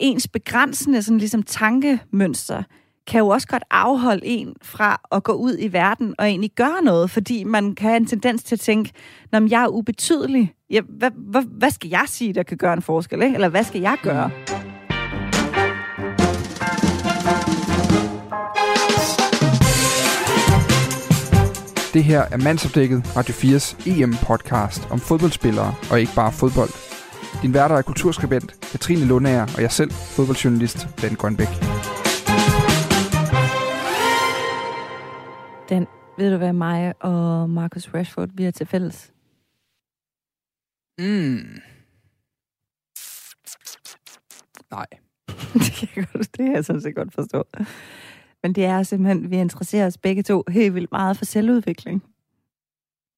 ens begrænsende sådan ligesom tankemønster kan jo også godt afholde en fra at gå ud i verden og egentlig gøre noget, fordi man kan have en tendens til at tænke, når jeg er ubetydelig, ja, hvad, hvad, hvad skal jeg sige, der kan gøre en forskel, ikke? eller hvad skal jeg gøre? Det her er Mandsopdækket Radio 4's EM-podcast om fodboldspillere og ikke bare fodbold. Din værter er kulturskribent Katrine Lundager og jeg selv, fodboldjournalist Ben Grønbæk. Den, ved du hvad mig og Marcus Rashford, vi har til fælles? Mm. Nej. det kan jeg godt, det kan jeg sådan set godt forstå. Men det er simpelthen, vi interesserer os begge to helt vildt meget for selvudvikling.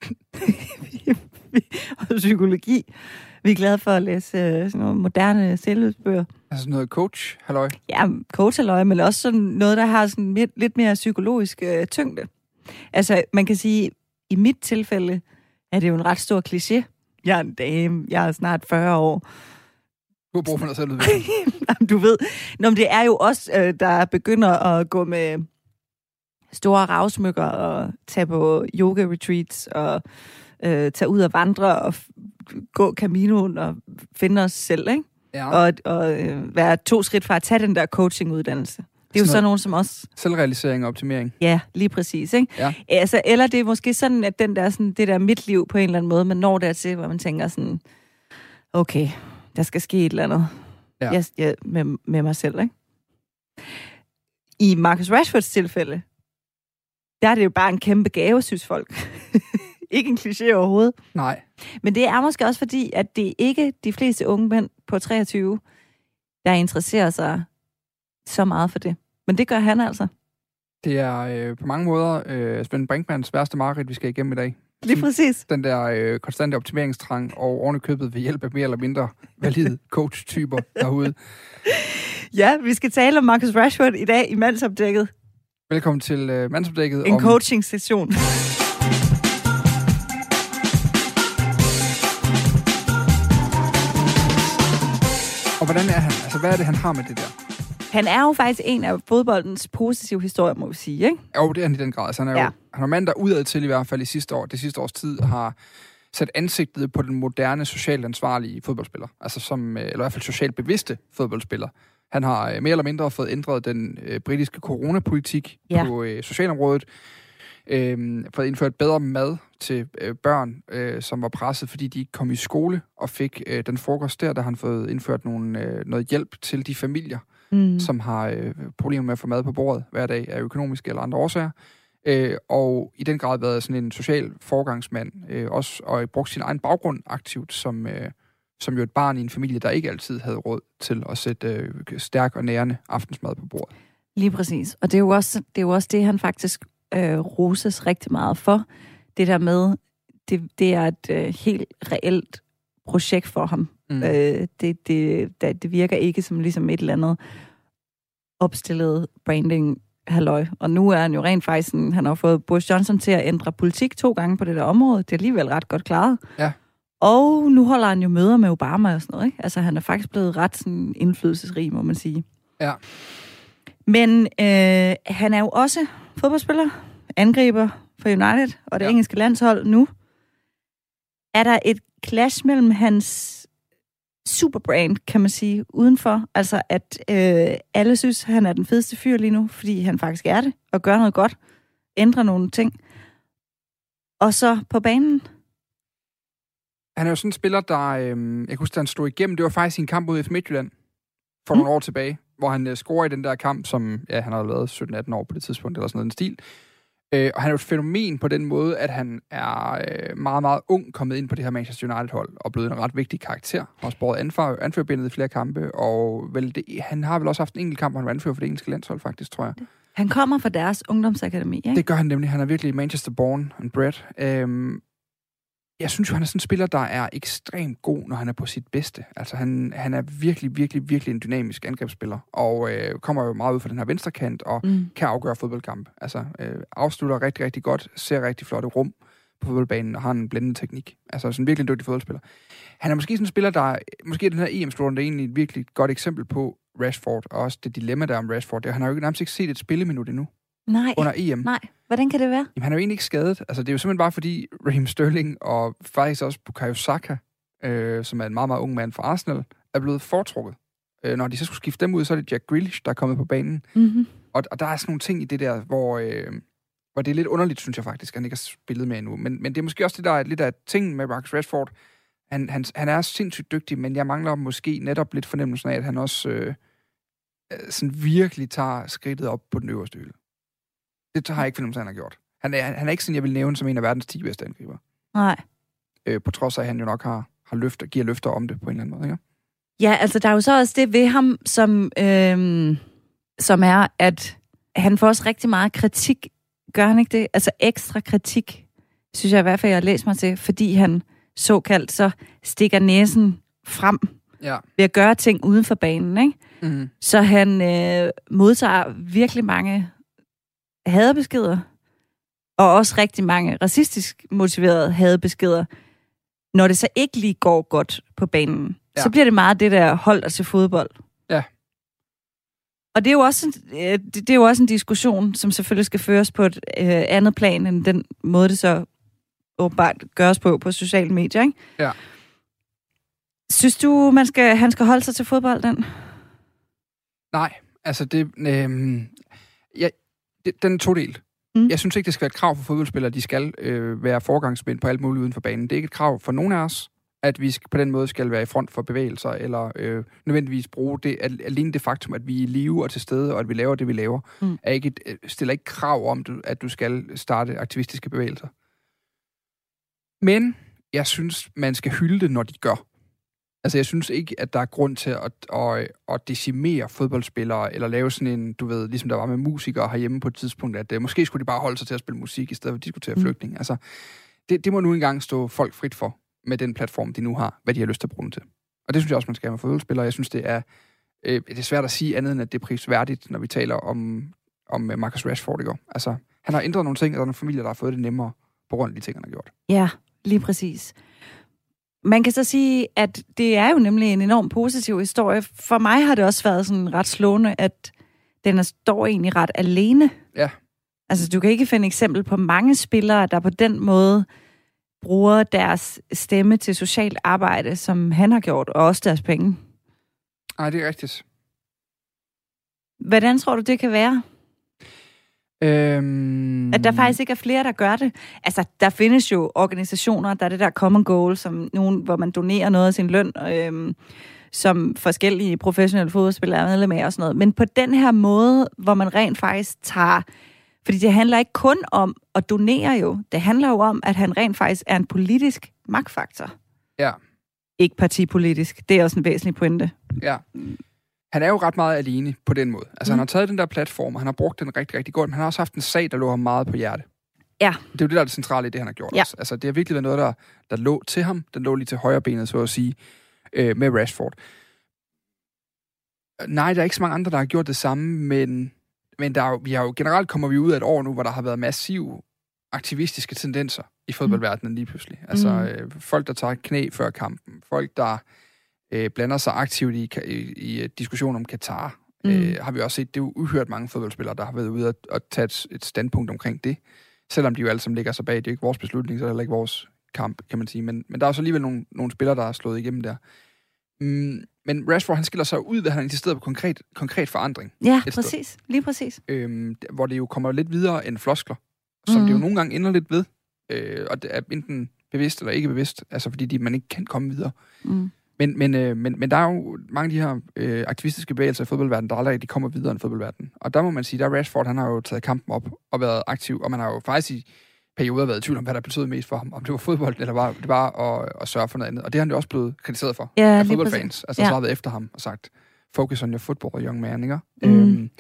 og psykologi. Vi er glade for at læse øh, sådan nogle moderne selvudbøger. Altså sådan noget coach, halløj? Ja, coach halløj, men også sådan noget, der har sådan lidt, lidt mere psykologisk øh, tyngde. Altså, man kan sige, i mit tilfælde er det jo en ret stor kliché. Jeg er en dame, jeg er snart 40 år. Du har brug for noget selvudvikling. du ved. Nå, men det er jo også, øh, der begynder at gå med store ravsmykker og tage på yoga-retreats og øh, tage ud og vandre og gå Caminoen og finde os selv, ikke? Ja. Og, og øh, være to skridt fra at tage den der coachinguddannelse. Det er jo sådan nogen som os. Selvrealisering og optimering. Ja, lige præcis. Ikke? Ja. Altså, eller det er måske sådan, at den der, sådan, det der mit liv på en eller anden måde, man når dertil, hvor man tænker sådan, okay, der skal ske et eller andet Ja. jeg, jeg, med, med mig selv. Ikke? I Marcus Rashfords tilfælde, der er det jo bare en kæmpe gave, synes folk. ikke en kliché overhovedet. Nej. Men det er måske også fordi, at det er ikke de fleste unge mænd på 23, der interesserer sig så meget for det. Men det gør han altså. Det er øh, på mange måder øh, Svend Brinkmans værste mareridt, vi skal igennem i dag. Lige præcis. Den der øh, konstante optimeringstrang og oven købet ved hjælp af mere eller mindre valide coach-typer derude. Ja, vi skal tale om Marcus Rashford i dag i mandsopdækket. Velkommen til øh, Mandsopdækket. En om, coaching-session. Hvordan er han? Altså, hvad er det, han har med det der? Han er jo faktisk en af fodboldens positive historier, må vi sige, ikke? Jo, det er han i den grad. Altså, han er Ja. jo han er mand, der udad til i hvert fald i sidste år, det sidste års tid, har sat ansigtet på den moderne socialt ansvarlige fodboldspiller. Altså som, øh, eller i hvert fald socialt bevidste fodboldspiller. Han har øh, mere eller mindre fået ændret den øh, britiske coronapolitik Ja. på øh, socialområdet. Øh, fået indført bedre mad til øh, børn, øh, som var presset, fordi de ikke kom i skole, og fik øh, den frokost der, der har han fået indført nogle, øh, noget hjælp til de familier, Mm. som har øh, problemer med at få mad på bordet hver dag af økonomiske eller andre årsager. Øh, og i den grad været sådan en social forgangsmand, øh, også, og brugt sin egen baggrund aktivt, som, øh, som jo et barn i en familie, der ikke altid havde råd til at sætte øh, stærk og nærende aftensmad på bordet. Lige præcis. Og det er jo også det, er jo også det han faktisk øh, roses rigtig meget for. Det der med, det, det er et øh, helt reelt projekt for ham. Mm. Øh, det, det, det, virker ikke som ligesom et eller andet opstillet branding halløj. Og nu er han jo rent faktisk sådan, han har fået Boris Johnson til at ændre politik to gange på det der område. Det er alligevel ret godt klaret. Ja. Og nu holder han jo møder med Obama og sådan noget. Ikke? Altså han er faktisk blevet ret sådan, indflydelsesrig, må man sige. Ja. Men øh, han er jo også fodboldspiller, angriber for United og det Ja. engelske landshold nu. Er der et clash mellem hans superbrand, kan man sige, udenfor? Altså, at øh, alle synes, han er den fedeste fyr lige nu, fordi han faktisk er det, og gør noget godt, ændrer nogle ting. Og så på banen, Han er jo sådan en spiller, der... Øh, jeg kan huske, da han stod igennem. Det var faktisk i en kamp ude i Midtjylland for Mm. nogle år tilbage, hvor han øh, scorer i den der kamp, som... Ja, han har været 17-18 år på det tidspunkt, eller sådan noget i den stil. Øh, og han er jo et fænomen på den måde, at han er øh, meget, meget ung kommet ind på det her Manchester United-hold, og blevet en ret vigtig karakter. Han har også båret anfør, anførbindet i flere kampe, og vel det, han har vel også haft en enkelt kamp, hvor han var anfører for det engelske landshold, faktisk, tror jeg. han kommer fra deres ungdomsakademi, ikke? Det gør han nemlig. Han er virkelig Manchester born and bred. Øhm, jeg synes jo, han er sådan en spiller, der er ekstremt god, når han er på sit bedste. Altså, han, han er virkelig, virkelig, virkelig en dynamisk angrebsspiller, og øh, kommer jo meget ud fra den her venstre kant, og Mm. kan afgøre fodboldkamp. Altså, øh, afslutter rigtig, rigtig godt, ser rigtig flotte rum på fodboldbanen, og har en blændende teknik. Altså, sådan en virkelig dygtig fodboldspiller. Han er måske sådan en spiller, der... Måske er den her EM-slutrunde egentlig et virkelig godt eksempel på Rashford, og også det dilemma, der er om Rashford, det han har jo ikke- nærmest ikke set et spilleminut endnu Nej, under EM. nej. Hvordan kan det være? Jamen, han er jo egentlig ikke skadet. Altså, det er jo simpelthen bare fordi Raheem Sterling og faktisk også Bukayo Saka, øh, som er en meget, meget ung mand fra Arsenal, er blevet foretrukket. Øh, når de så skulle skifte dem ud, så er det Jack Grealish, der er kommet på banen. Mm-hmm. Og, og der er sådan nogle ting i det der, hvor, øh, hvor det er lidt underligt, synes jeg faktisk, at han ikke har spillet med endnu. Men, men det er måske også det, der er lidt af ting med Marcus Rashford. Han, han, han er sindssygt dygtig, men jeg mangler måske netop lidt fornemmelsen af, at han også øh, øh, sådan virkelig tager skridtet op på den øverste hylde. Det har jeg ikke fornemmelse han har gjort. Han er, han er ikke sådan, jeg vil nævne som en af verdens 10 bedste angriber. Nej. Øh, på trods af, at han jo nok har, har løfter, giver løfter om det på en eller anden måde. Ikke? Ja, altså der er jo så også det ved ham, som, øhm, som er, at han får også rigtig meget kritik. Gør han ikke det? Altså ekstra kritik, synes jeg i hvert fald, jeg har læst mig til, fordi han såkaldt så stikker næsen frem Ja. ved at gøre ting uden for banen. Ikke? Mm-hmm. Så han øh, modtager virkelig mange hadebeskeder, og også rigtig mange racistisk motiverede hadebeskeder. Når det så ikke lige går godt på banen, Ja. så bliver det meget det der hold dig til fodbold. Ja. Og det er, jo også en, øh, det, er jo også en diskussion, som selvfølgelig skal føres på et øh, andet plan, end den måde, det så åbenbart gøres på på sociale medier. Ikke? Ja. Synes du, man skal, han skal holde sig til fodbold, den? Nej, altså det... Øh, ja, det den er todelt. Mm. Jeg synes ikke, det skal være et krav for fodboldspillere, at de skal øh, være forgangsmænd på alt muligt uden for banen. Det er ikke et krav for nogen af os, at vi på den måde skal være i front for bevægelser, eller øh, nødvendigvis bruge det, al- alene det faktum, at vi er i live og til stede, og at vi laver det, vi laver, Mm. er ikke et, øh, stiller ikke krav om, at du skal starte aktivistiske bevægelser. Men jeg synes, man skal hylde det, når de gør. Altså, jeg synes ikke, at der er grund til at, at, at decimere fodboldspillere, eller lave sådan en, du ved, ligesom der var med musikere herhjemme på et tidspunkt, at uh, måske skulle de bare holde sig til at spille musik, i stedet for at diskutere Mm. mm. flygtning. Altså, det, det må nu engang stå folk frit for, med den platform, de nu har, hvad de har lyst til at bruge den til. Og det synes jeg også, man skal have med fodboldspillere. Jeg synes, det er, øh, det er svært at sige andet, end at det er prisværdigt, når vi taler om, om øh, Marcus Rashford i går. Altså, han har ændret nogle ting, og der er nogle familier, der har fået det nemmere på grund af de ting, han har gjort. Ja, lige præcis. Man kan så sige, at det er jo nemlig en enorm positiv historie. For mig har det også været sådan ret slående, at den er- står egentlig ret alene. Ja. Altså, du kan ikke finde eksempel på mange spillere, der på den måde bruger deres stemme til socialt arbejde, som han har gjort, og også deres penge. Nej, det er rigtigt. Hvordan tror du, det kan være? Øhm, At der faktisk ikke er flere, der gør det. Altså, der findes jo organisationer, der er det der common goal, som nogen, hvor man donerer noget af sin løn, øhm, som forskellige professionelle fodboldspillere er medlem af og sådan noget. Men på den her måde, hvor man rent faktisk tager... Fordi det handler ikke kun om at donere jo. Det handler jo om, at han rent faktisk er en politisk magtfaktor. Ja. Ikke partipolitisk. Det er også en væsentlig pointe. Ja. Han er jo ret meget alene på den måde. Altså, mm. Han har taget den der platform, og han har brugt den rigtig, rigtig godt, men han har også haft en sag, der lå ham meget på hjerte. Ja. Det er jo det, der er det centrale i det, han har gjort Ja. også. Altså, det har virkelig været noget, der, der lå til ham. Den lå lige til højre benet, så at sige, øh, med Rashford. Nej, der er ikke så mange andre, der har gjort det samme, men, men der er jo, vi har jo, generelt kommer vi ud af et år nu, hvor der har været massive aktivistiske tendenser i fodboldverdenen lige pludselig. Altså Mm. øh, folk, der tager knæ før kampen, folk, der øh, blander sig aktivt i, i, i diskussioner om Katar, Mm. mm. øh, har vi også set, det er jo uhørt mange fodboldspillere, der har været ude og, og tage et, et standpunkt omkring det. Selvom de jo alle sammen ligger sig bag. Det er jo ikke vores beslutning, så er det heller ikke vores kamp, kan man sige. Men, men der er så alligevel nogle, nogle spillere, der er slået igennem der. Mm, men Rashford, han skiller sig ud, ved at han insisterer på konkret, konkret forandring. Ja, sted. præcis. Lige præcis. Øhm, hvor det jo kommer lidt videre end floskler, som mm. Det jo nogle gange ender lidt ved. Øh, og det er enten bevidst eller ikke bevidst, altså fordi de, man ikke kan komme videre. Mm. Men, men, øh, men, men der er jo mange af de her øh, aktivistiske bevægelser i fodboldverdenen, der aldrig de kommer videre end fodboldverdenen. Og der må man sige, der Rashford, han har jo taget kampen op og været aktiv, og man har jo faktisk i perioder været i tvivl om, hvad der betød mest for ham. Om det var fodbold, eller var, det var at, at sørge for noget andet. Og det har han jo også blevet kritiseret for Ja, af fodboldfans. Altså, Ja. så har været efter ham og sagt, focus on your football, young man, ikke? Mm. Øhm,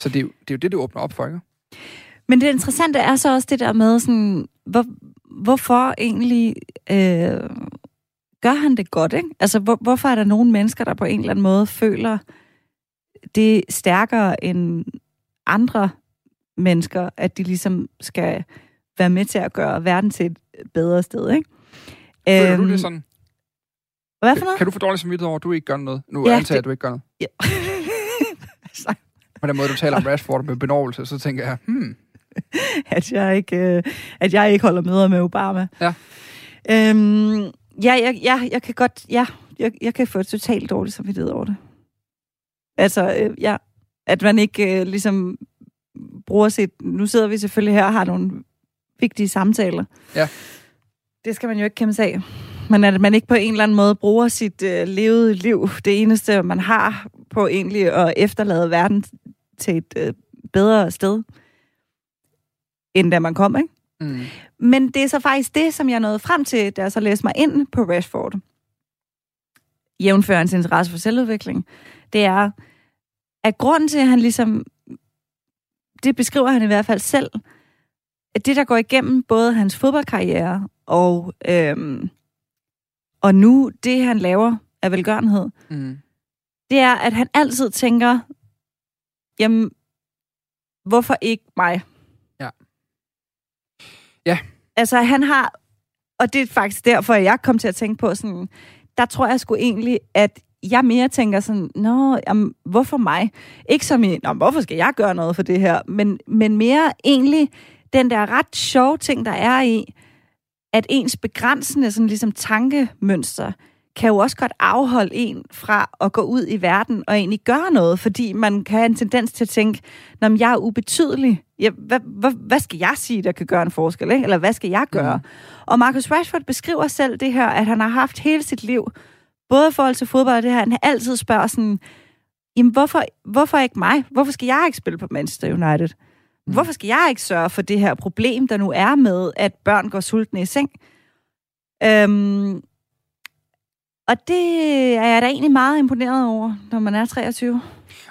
så det er, jo, det er jo det, det åbner op for, ikke? Men det interessante er så også det der med, sådan, hvor, hvorfor egentlig øh, gør han det godt, ikke? Altså, hvor, hvorfor er der nogle mennesker, der på en eller anden måde føler det stærkere end andre mennesker, at de ligesom skal være med til at gøre verden til et bedre sted, ikke? Føler Øhm, du det sådan? Hvad for noget? Kan du få dårligt samvittighed over, at du ikke gør noget? Nu Ja, antager jeg, at du ikke gør noget. Ja. På den måde, du taler om Rashford med benovelse, så tænker jeg, hmm, at jeg ikke, øh, at jeg ikke holder møder med Obama. Ja. Øhm, ja, jeg, jeg, jeg kan godt, ja, jeg, jeg kan få totalt dårligt samvittighed over det. Altså, øh, ja, at man ikke øh, ligesom bruger sit... Nu sidder vi selvfølgelig her og har nogle vigtige samtaler. Ja. Det skal man jo ikke kæmpe sig af. Men at man ikke på en eller anden måde bruger sit øh, levede liv, det eneste, man har på egentlig at efterlade verden til et øh, bedre sted, end da man kom, ikke? mm. Men det er så faktisk det, som jeg nåede frem til, da jeg så læste mig ind på Rashford. Jævnfører hans interesse for selvudvikling. Det er, at grunden til, at han ligesom, det beskriver han i hvert fald selv, at det, der går igennem både hans fodboldkarriere og, øhm, og nu det, han laver af velgørenhed, Mm. det er, at han altid tænker, jamen, hvorfor ikke mig? Ja. Altså, han har, og det er faktisk derfor, at jeg kom til at tænke på sådan, der tror jeg sgu egentlig, at jeg mere tænker sådan, nå, jamen, hvorfor mig? Ikke som i, nå, hvorfor skal jeg gøre noget for det her? Men, men mere egentlig den der ret sjove ting, der er i, at ens begrænsende sådan ligesom tankemønster, kan jo også godt afholde en fra at gå ud i verden og egentlig gøre noget, fordi man kan have en tendens til at tænke, når jeg er ubetydelig, ja, hvad, hvad, hvad skal jeg sige, der kan gøre en forskel, ikke? eller hvad skal jeg gøre? Mm. Og Marcus Rashford beskriver selv det her, at han har haft hele sit liv, både i forhold til fodbold og det her, han altid spørger sådan, jamen hvorfor, hvorfor ikke mig? Hvorfor skal jeg ikke spille på Manchester United? Hvorfor skal jeg ikke sørge for det her problem, der nu er med, at børn går sultne i seng? Øhm, og det er jeg da egentlig meget imponeret over, når man er 23.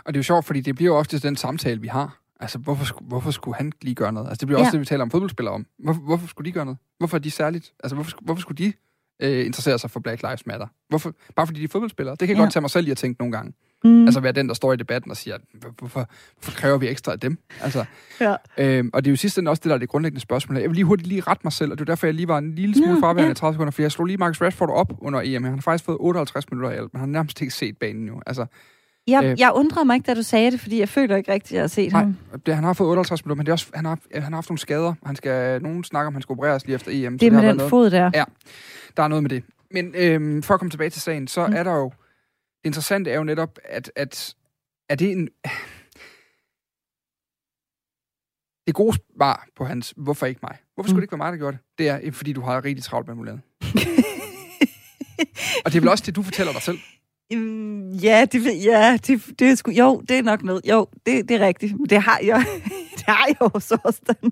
Og det er jo sjovt, fordi det bliver jo ofte den samtale, vi har. Altså, hvorfor, hvorfor skulle han lige gøre noget? Altså, det bliver også Ja. det, vi taler om fodboldspillere om. Hvorfor, hvorfor skulle de gøre noget? Hvorfor er de særligt? Altså, hvorfor, hvorfor skulle de øh, interessere sig for Black Lives Matter? Hvorfor? Bare fordi de er fodboldspillere? Det kan jeg Ja. godt tage mig selv i at tænke nogle gange. Mm. Altså, være den, der står i debatten og siger, "Hvor- hvorfor, hvorfor kræver vi ekstra af dem? Altså, Ja. øhm, og det er jo sidst ende også det, der er det grundlæggende spørgsmål. Jeg vil lige hurtigt lige rette mig selv, og det er derfor, jeg lige var en lille smule Nå, fraværende ja. i 30 sekunder, for jeg slog lige Marcus Rashford op under EM. Han har faktisk fået 58 minutter i alt, men han har nærmest ikke set banen jo. Altså, Jeg, Øh. jeg undrede mig ikke, da du sagde det, fordi jeg føler ikke rigtigt, at jeg har set Nej, ham. det, han har fået 58 minutter, men det er også, han, har, han har haft nogle skader. Han skal, nogen snakker om, han skal opereres lige efter EM. Det er med været den noget, fod der. Ja. der er noget med det. Men øhm, for at komme tilbage til sagen, så mm. er der jo... Det interessante er jo netop, at, at er det en... Det gode svar på hans, hvorfor ikke mig? Hvorfor skulle Mm. det ikke være mig, der gjorde det? Det er, fordi du har rigtig travlt med muligheden. Og det er vel også det, du fortæller dig selv. Ja, det, ja det, det er sgu, jo, det er nok noget. Jo, det, det er rigtigt. Men Det har jeg, det har jeg jo så forstand.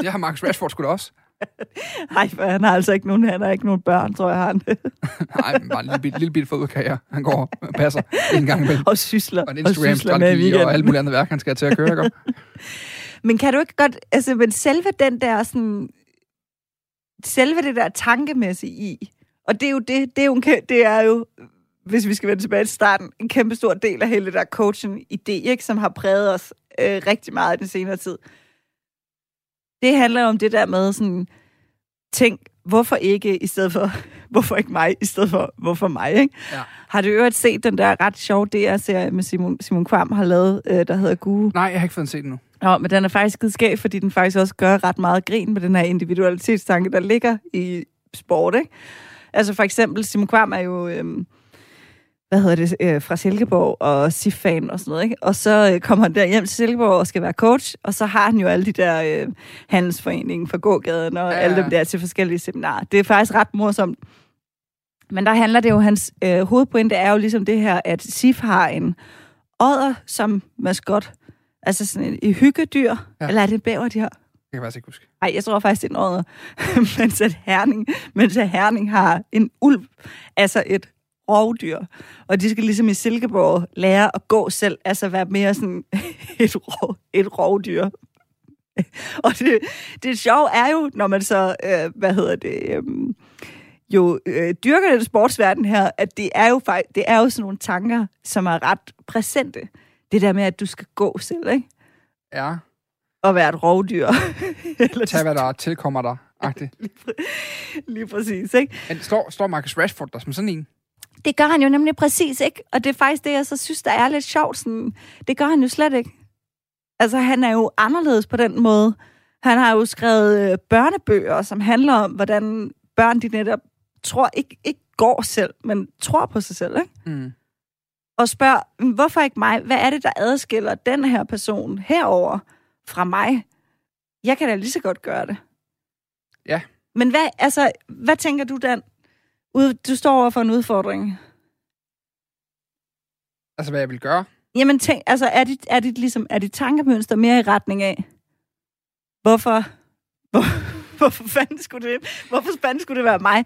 Det har Marcus Rashford sgu da også. Nej, for han har altså ikke nogen, han har ikke nogen børn, tror jeg, han. Nej, men bare en lille, bit- lille bitte fodboldkarriere. Han går og passer en gang imellem. og sysler, Og en og Instagram-strategi weekenden. og alt muligt andet værk, han skal til at køre. Ikke? Men kan du ikke godt, altså, men selve den der sådan, selve det der tankemæssige i, og det er jo det, det er jo, en, det er jo, hvis vi skal vende tilbage til starten, en kæmpe stor del af hele det der coaching-idé, ikke, som har præget os øh, rigtig meget i den senere tid. Det handler om det der med sådan, tænk, hvorfor ikke i stedet for, hvorfor ikke mig, i stedet for, hvorfor mig, ikke? Ja. Har du øvrigt set den der ret sjove DR-serie med Simon, Simon Kvam har lavet, øh, der hedder Guru? Nej, jeg har ikke fået den set endnu. Nå, men den er faktisk skide skæv, fordi den faktisk også gør ret meget grin med den her individualitetstanke, der ligger i sport, ikke? Altså for eksempel, Simon Kvam er jo, øhm, hvad hedder det, øh, fra Silkeborg og SIF-fan og sådan noget, ikke? Og så øh, kommer han der hjem til Silkeborg og skal være coach, og så har han jo alle de der øh, handelsforeningen for gågaden og Ja, alle dem der til forskellige seminarer. Det er faktisk ret morsomt. Men der handler det jo, hans øh, hovedpointe er jo ligesom det her, at SIF har en odder som maskot, Altså sådan en, et hyggedyr? Ja. Eller er det en bæver, de har? Det kan jeg faktisk ikke huske. Nej, jeg tror faktisk, det er en odder. mens, at herning, mens at herning har en ulv, altså et rovdyr. Og de skal ligesom i Silkeborg lære at gå selv, altså være mere sådan et, rov, et rovdyr. Og det, det sjove er jo, når man så, øh, hvad hedder det, øh, jo øh, dyrker den sportsverden her, at det er jo det er jo sådan nogle tanker, som er ret præsente. Det der med, at du skal gå selv, ikke? Ja. Og være et rovdyr. Eller Tag, hvad der tilkommer dig. Agtigt. Lige præcis, ikke? Men står, står Marcus Rashford der som sådan en? Det gør han jo nemlig præcis ikke, og det er faktisk det, jeg så synes, der er lidt sjovt. Sådan, det gør han jo slet ikke. Altså, han er jo anderledes på den måde. Han har jo skrevet øh, børnebøger, som handler om, hvordan børn, de netop tror, ikke, ikke går selv, men tror på sig selv, ikke? Mm. Og spørger, hvorfor ikke mig? Hvad er det, der adskiller den her person herover fra mig? Jeg kan da lige så godt gøre det. Ja. Men hvad, altså, hvad tænker du, Dan? Ud, du står over for en udfordring. Altså, hvad jeg vil gøre? Jamen, tænk, altså, er dit, er dit, ligesom, er dit tankemønster mere i retning af, hvorfor, hvor, hvorfor fanden skulle det, hvorfor fanden skulle det være mig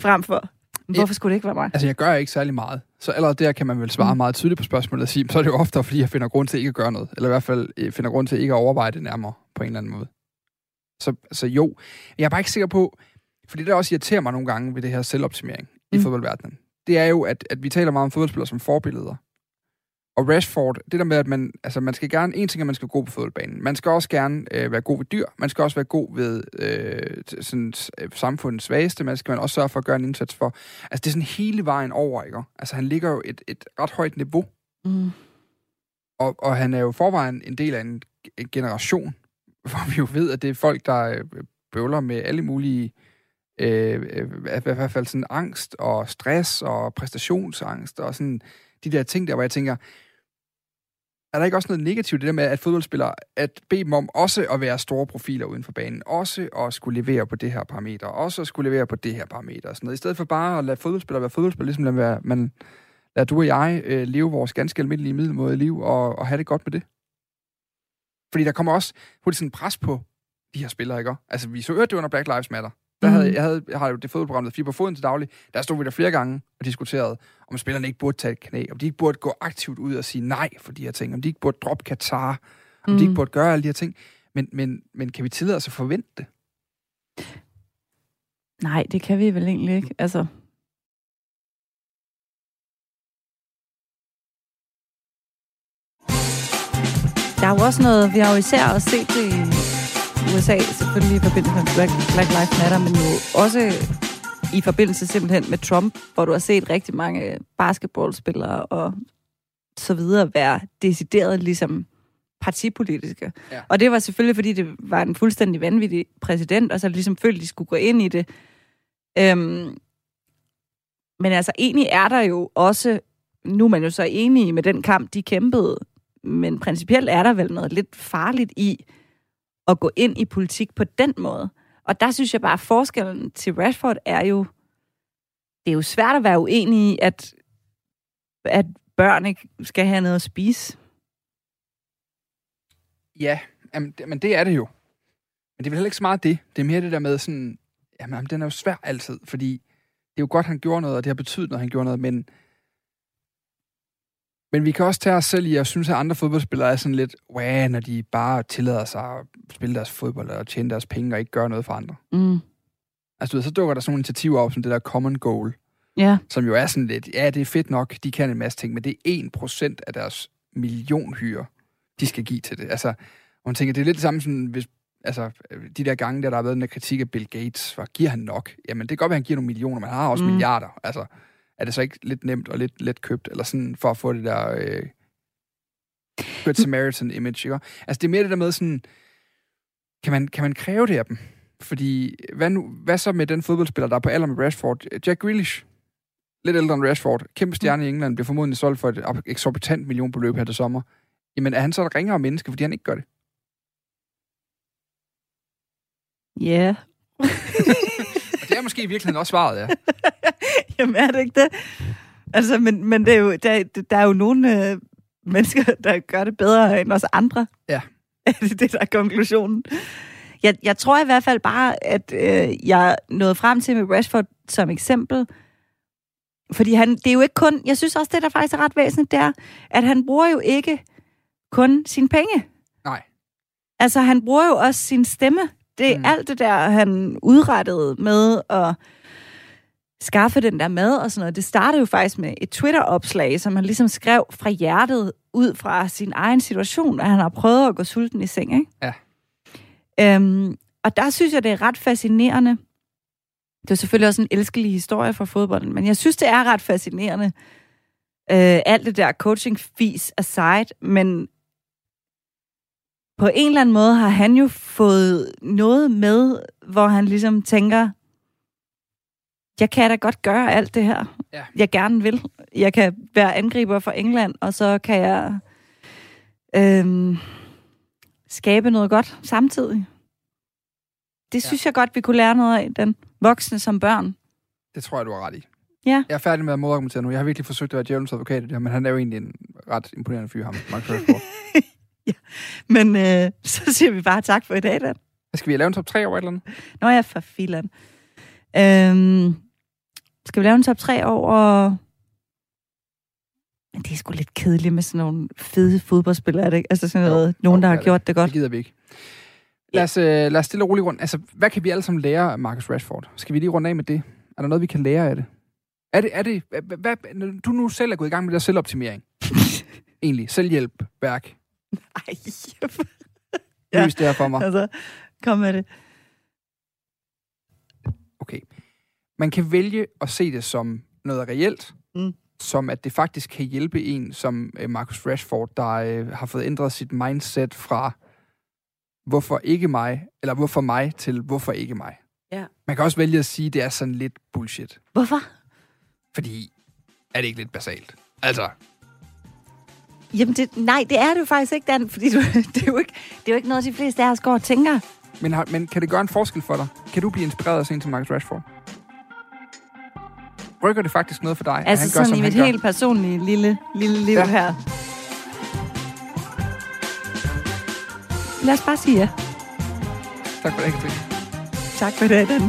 frem for? Hvorfor skulle det ikke være mig? Altså, jeg gør ikke særlig meget. Så allerede der kan man vel svare mm. meget tydeligt på spørgsmålet og sige, så er det jo ofte, fordi jeg finder grund til ikke at gøre noget. Eller i hvert fald jeg finder grund til ikke at overveje det nærmere på en eller anden måde. Så, så jo, jeg er bare ikke sikker på, for det der også irriterer mig nogle gange ved det her selvoptimering mm. i fodboldverdenen, det er jo, at, at vi taler meget om fodboldspillere som forbilleder. Og Rashford, det der med, at man, altså man skal gerne, en ting er, at man skal gå på fodboldbanen. Man skal også gerne øh, være god ved dyr. Man skal også være god ved øh, sådan, øh, samfundets svageste. Man skal man også sørge for at gøre en indsats for. Altså det er sådan hele vejen over, ikke? Altså han ligger jo et, et ret højt niveau. Mm. Og, og han er jo forvejen en del af en, en generation, hvor vi jo ved, at det er folk, der øh, bøvler med alle mulige øh, øh i hvert fald sådan angst og stress og præstationsangst og sådan de der ting der, hvor jeg tænker, er der ikke også noget negativt det der med, at fodboldspillere, at bede dem om også at være store profiler uden for banen, også at skulle levere på det her parameter, også at skulle levere på det her parameter, og sådan noget, i stedet for bare at lade fodboldspillere være fodboldspillere, ligesom lade være, man lade du og jeg øh, leve vores ganske almindelige middelmåde liv, og, og have det godt med det. Fordi der kommer også hurtigt sådan pres på de her spillere, ikke? Altså, vi så øvrigt det under Black Lives Matter. Der havde, mhm. jeg, havde, jeg har jo det fodboldprogram, der Fire på foden til daglig. Der stod vi der flere gange og diskuterede, om spillerne ikke burde tage et knæ, om de ikke burde gå aktivt ud og sige nej for de her ting, om de ikke burde droppe Katar, om mm. de ikke mhm. burde gøre alle de her ting. Men, men, men kan vi tillade os at forvente det? Nej, det kan vi vel egentlig ikke. Altså, der er jo også noget, vi har jo især også set det i USA, selvfølgelig i forbindelse med Black, Black Lives Matter, men jo også i forbindelse simpelthen med Trump, hvor du har set rigtig mange basketballspillere og så videre være decideret ligesom partipolitiske. Ja. Og det var selvfølgelig, fordi det var en fuldstændig vanvittig præsident, og så ligesom følte, de skulle gå ind i det. Øhm, men altså, egentlig er der jo også, nu er man jo så enige med den kamp, de kæmpede, men principielt er der vel noget lidt farligt i, at gå ind i politik på den måde. Og der synes jeg bare, at forskellen til Rashford er jo, det er jo svært at være uenig i, at, at børn ikke skal have noget at spise. Ja, men det er det jo. Men det er vel heller ikke så meget det. Det er mere det der med sådan, jamen den er jo svær altid, fordi det er jo godt, han gjorde noget, og det har betydet noget, han gjorde noget, men men vi kan også tage os selv i at synes, at andre fodboldspillere er sådan lidt, wow, når de bare tillader sig at spille deres fodbold og tjene deres penge og ikke gøre noget for andre. Mm. Altså, du ved, så dukker der sådan nogle initiativer op, som det der common goal. Ja. Som jo er sådan lidt, ja, det er fedt nok, de kan en masse ting, men det er 1% af deres millionhyre, de skal give til det. Altså, og man tænker, det er lidt det samme som, hvis altså, de der gange, der, der har været en kritik af Bill Gates, hvor giver han nok? Jamen, det kan godt være, at han giver nogle millioner, men han har også mm. milliarder. Altså, er det så ikke lidt nemt og lidt let købt, eller sådan, for at få det der øh, Good Samaritan image, ikke? Altså, det er mere det der med sådan, kan man, kan man kræve det af dem? Fordi, hvad, nu, hvad så med den fodboldspiller, der er på alder med Rashford? Jack Grealish, lidt ældre end Rashford, kæmpe stjerne i England, bliver formodentlig solgt for et eksorbitant millionbeløb her til sommer. Jamen, er han så et ringere menneske, fordi han ikke gør det? Ja. Yeah. er måske i virkeligheden også svaret, ja. Jamen er det ikke det? Altså, men, men det er jo, der, der er jo nogle øh, mennesker, der gør det bedre end os andre. Ja. det er det, der er konklusionen. Jeg, jeg tror i hvert fald bare, at øh, jeg nåede frem til med Rashford som eksempel, fordi han, det er jo ikke kun, jeg synes også, det der faktisk er ret væsentligt, det er, at han bruger jo ikke kun sine penge. Nej. Altså, han bruger jo også sin stemme. Det er mm. alt det der, han udrettede med at skaffe den der mad og sådan noget. Det startede jo faktisk med et Twitter-opslag, som han ligesom skrev fra hjertet ud fra sin egen situation, at han har prøvet at gå sulten i seng, ikke? Ja. Øhm, og der synes jeg, det er ret fascinerende. Det er selvfølgelig også en elskelig historie for fodbolden, men jeg synes, det er ret fascinerende. Øh, alt det der coaching-fis aside, men på en eller anden måde har han jo fået noget med, hvor han ligesom tænker, jeg kan da godt gøre alt det her, Ja. jeg gerne vil. Jeg kan være angriber for England, og så kan jeg øhm, skabe noget godt samtidig. Det Ja. synes jeg godt, vi kunne lære noget af, den voksne som børn. Det tror jeg, du har ret i. Ja. Jeg er færdig med at modargumentere nu. Jeg har virkelig forsøgt at være djævelens advokat det her, men han er jo egentlig en ret imponerende fyr, ham, Mark Rashford. Men øh, så siger vi bare tak for i dag, Dan. Skal vi lave en top 3 over et eller andet? Nå ja, for filan. Øhm, skal vi lave en top 3 over... Men det er sgu lidt kedeligt med sådan nogle fede fodboldspillere, er det ikke? Altså sådan Jo, noget, nogen, jo, der har det gjort det Det godt. gider vi ikke. Lad os, øh, lad os stille og roligt rundt. Altså, hvad kan vi alle sammen lære af Marcus Rashford? Skal vi lige runde af med det? Er der noget, vi kan lære af det? Er det, er det hvad, hvad, når du nu selv er gået i gang med det der selvoptimering. Egentlig, selvhjælp, værk. Ej, Ja. Løs det her for mig. altså, kom med det. Okay. Man kan vælge at se det som noget reelt, Mm. som at det faktisk kan hjælpe en som øh, Marcus Rashford, der øh, har fået ændret sit mindset fra hvorfor ikke mig, eller hvorfor mig, til hvorfor ikke mig. Ja. Man kan også vælge at sige, at det er sådan lidt bullshit. Hvorfor? Fordi, er det ikke lidt basalt? Altså, Jamen, det, nej, det er det jo faktisk ikke, Dan, fordi du, det, er jo ikke, det er jo ikke noget, de fleste af os går og tænker. men, har, men kan det gøre en forskel for dig? Kan du blive inspireret af sådan som Marcus Rashford? Rykker det faktisk noget for dig, Altså han gør, sådan som i mit gør? helt personlige lille, lille liv ja. her. Lad os bare sige ja. Tak for det, Katrine. Tak for det, Dan.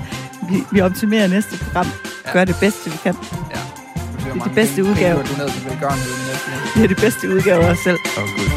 Vi, vi optimerer næste program. Ja. Gør det bedste, vi kan. Ja. Det er de bedste udgaver. Du er ned til velgørenhed næste gang. Vi er det bedste udgave af os selv. Åh, oh, gud.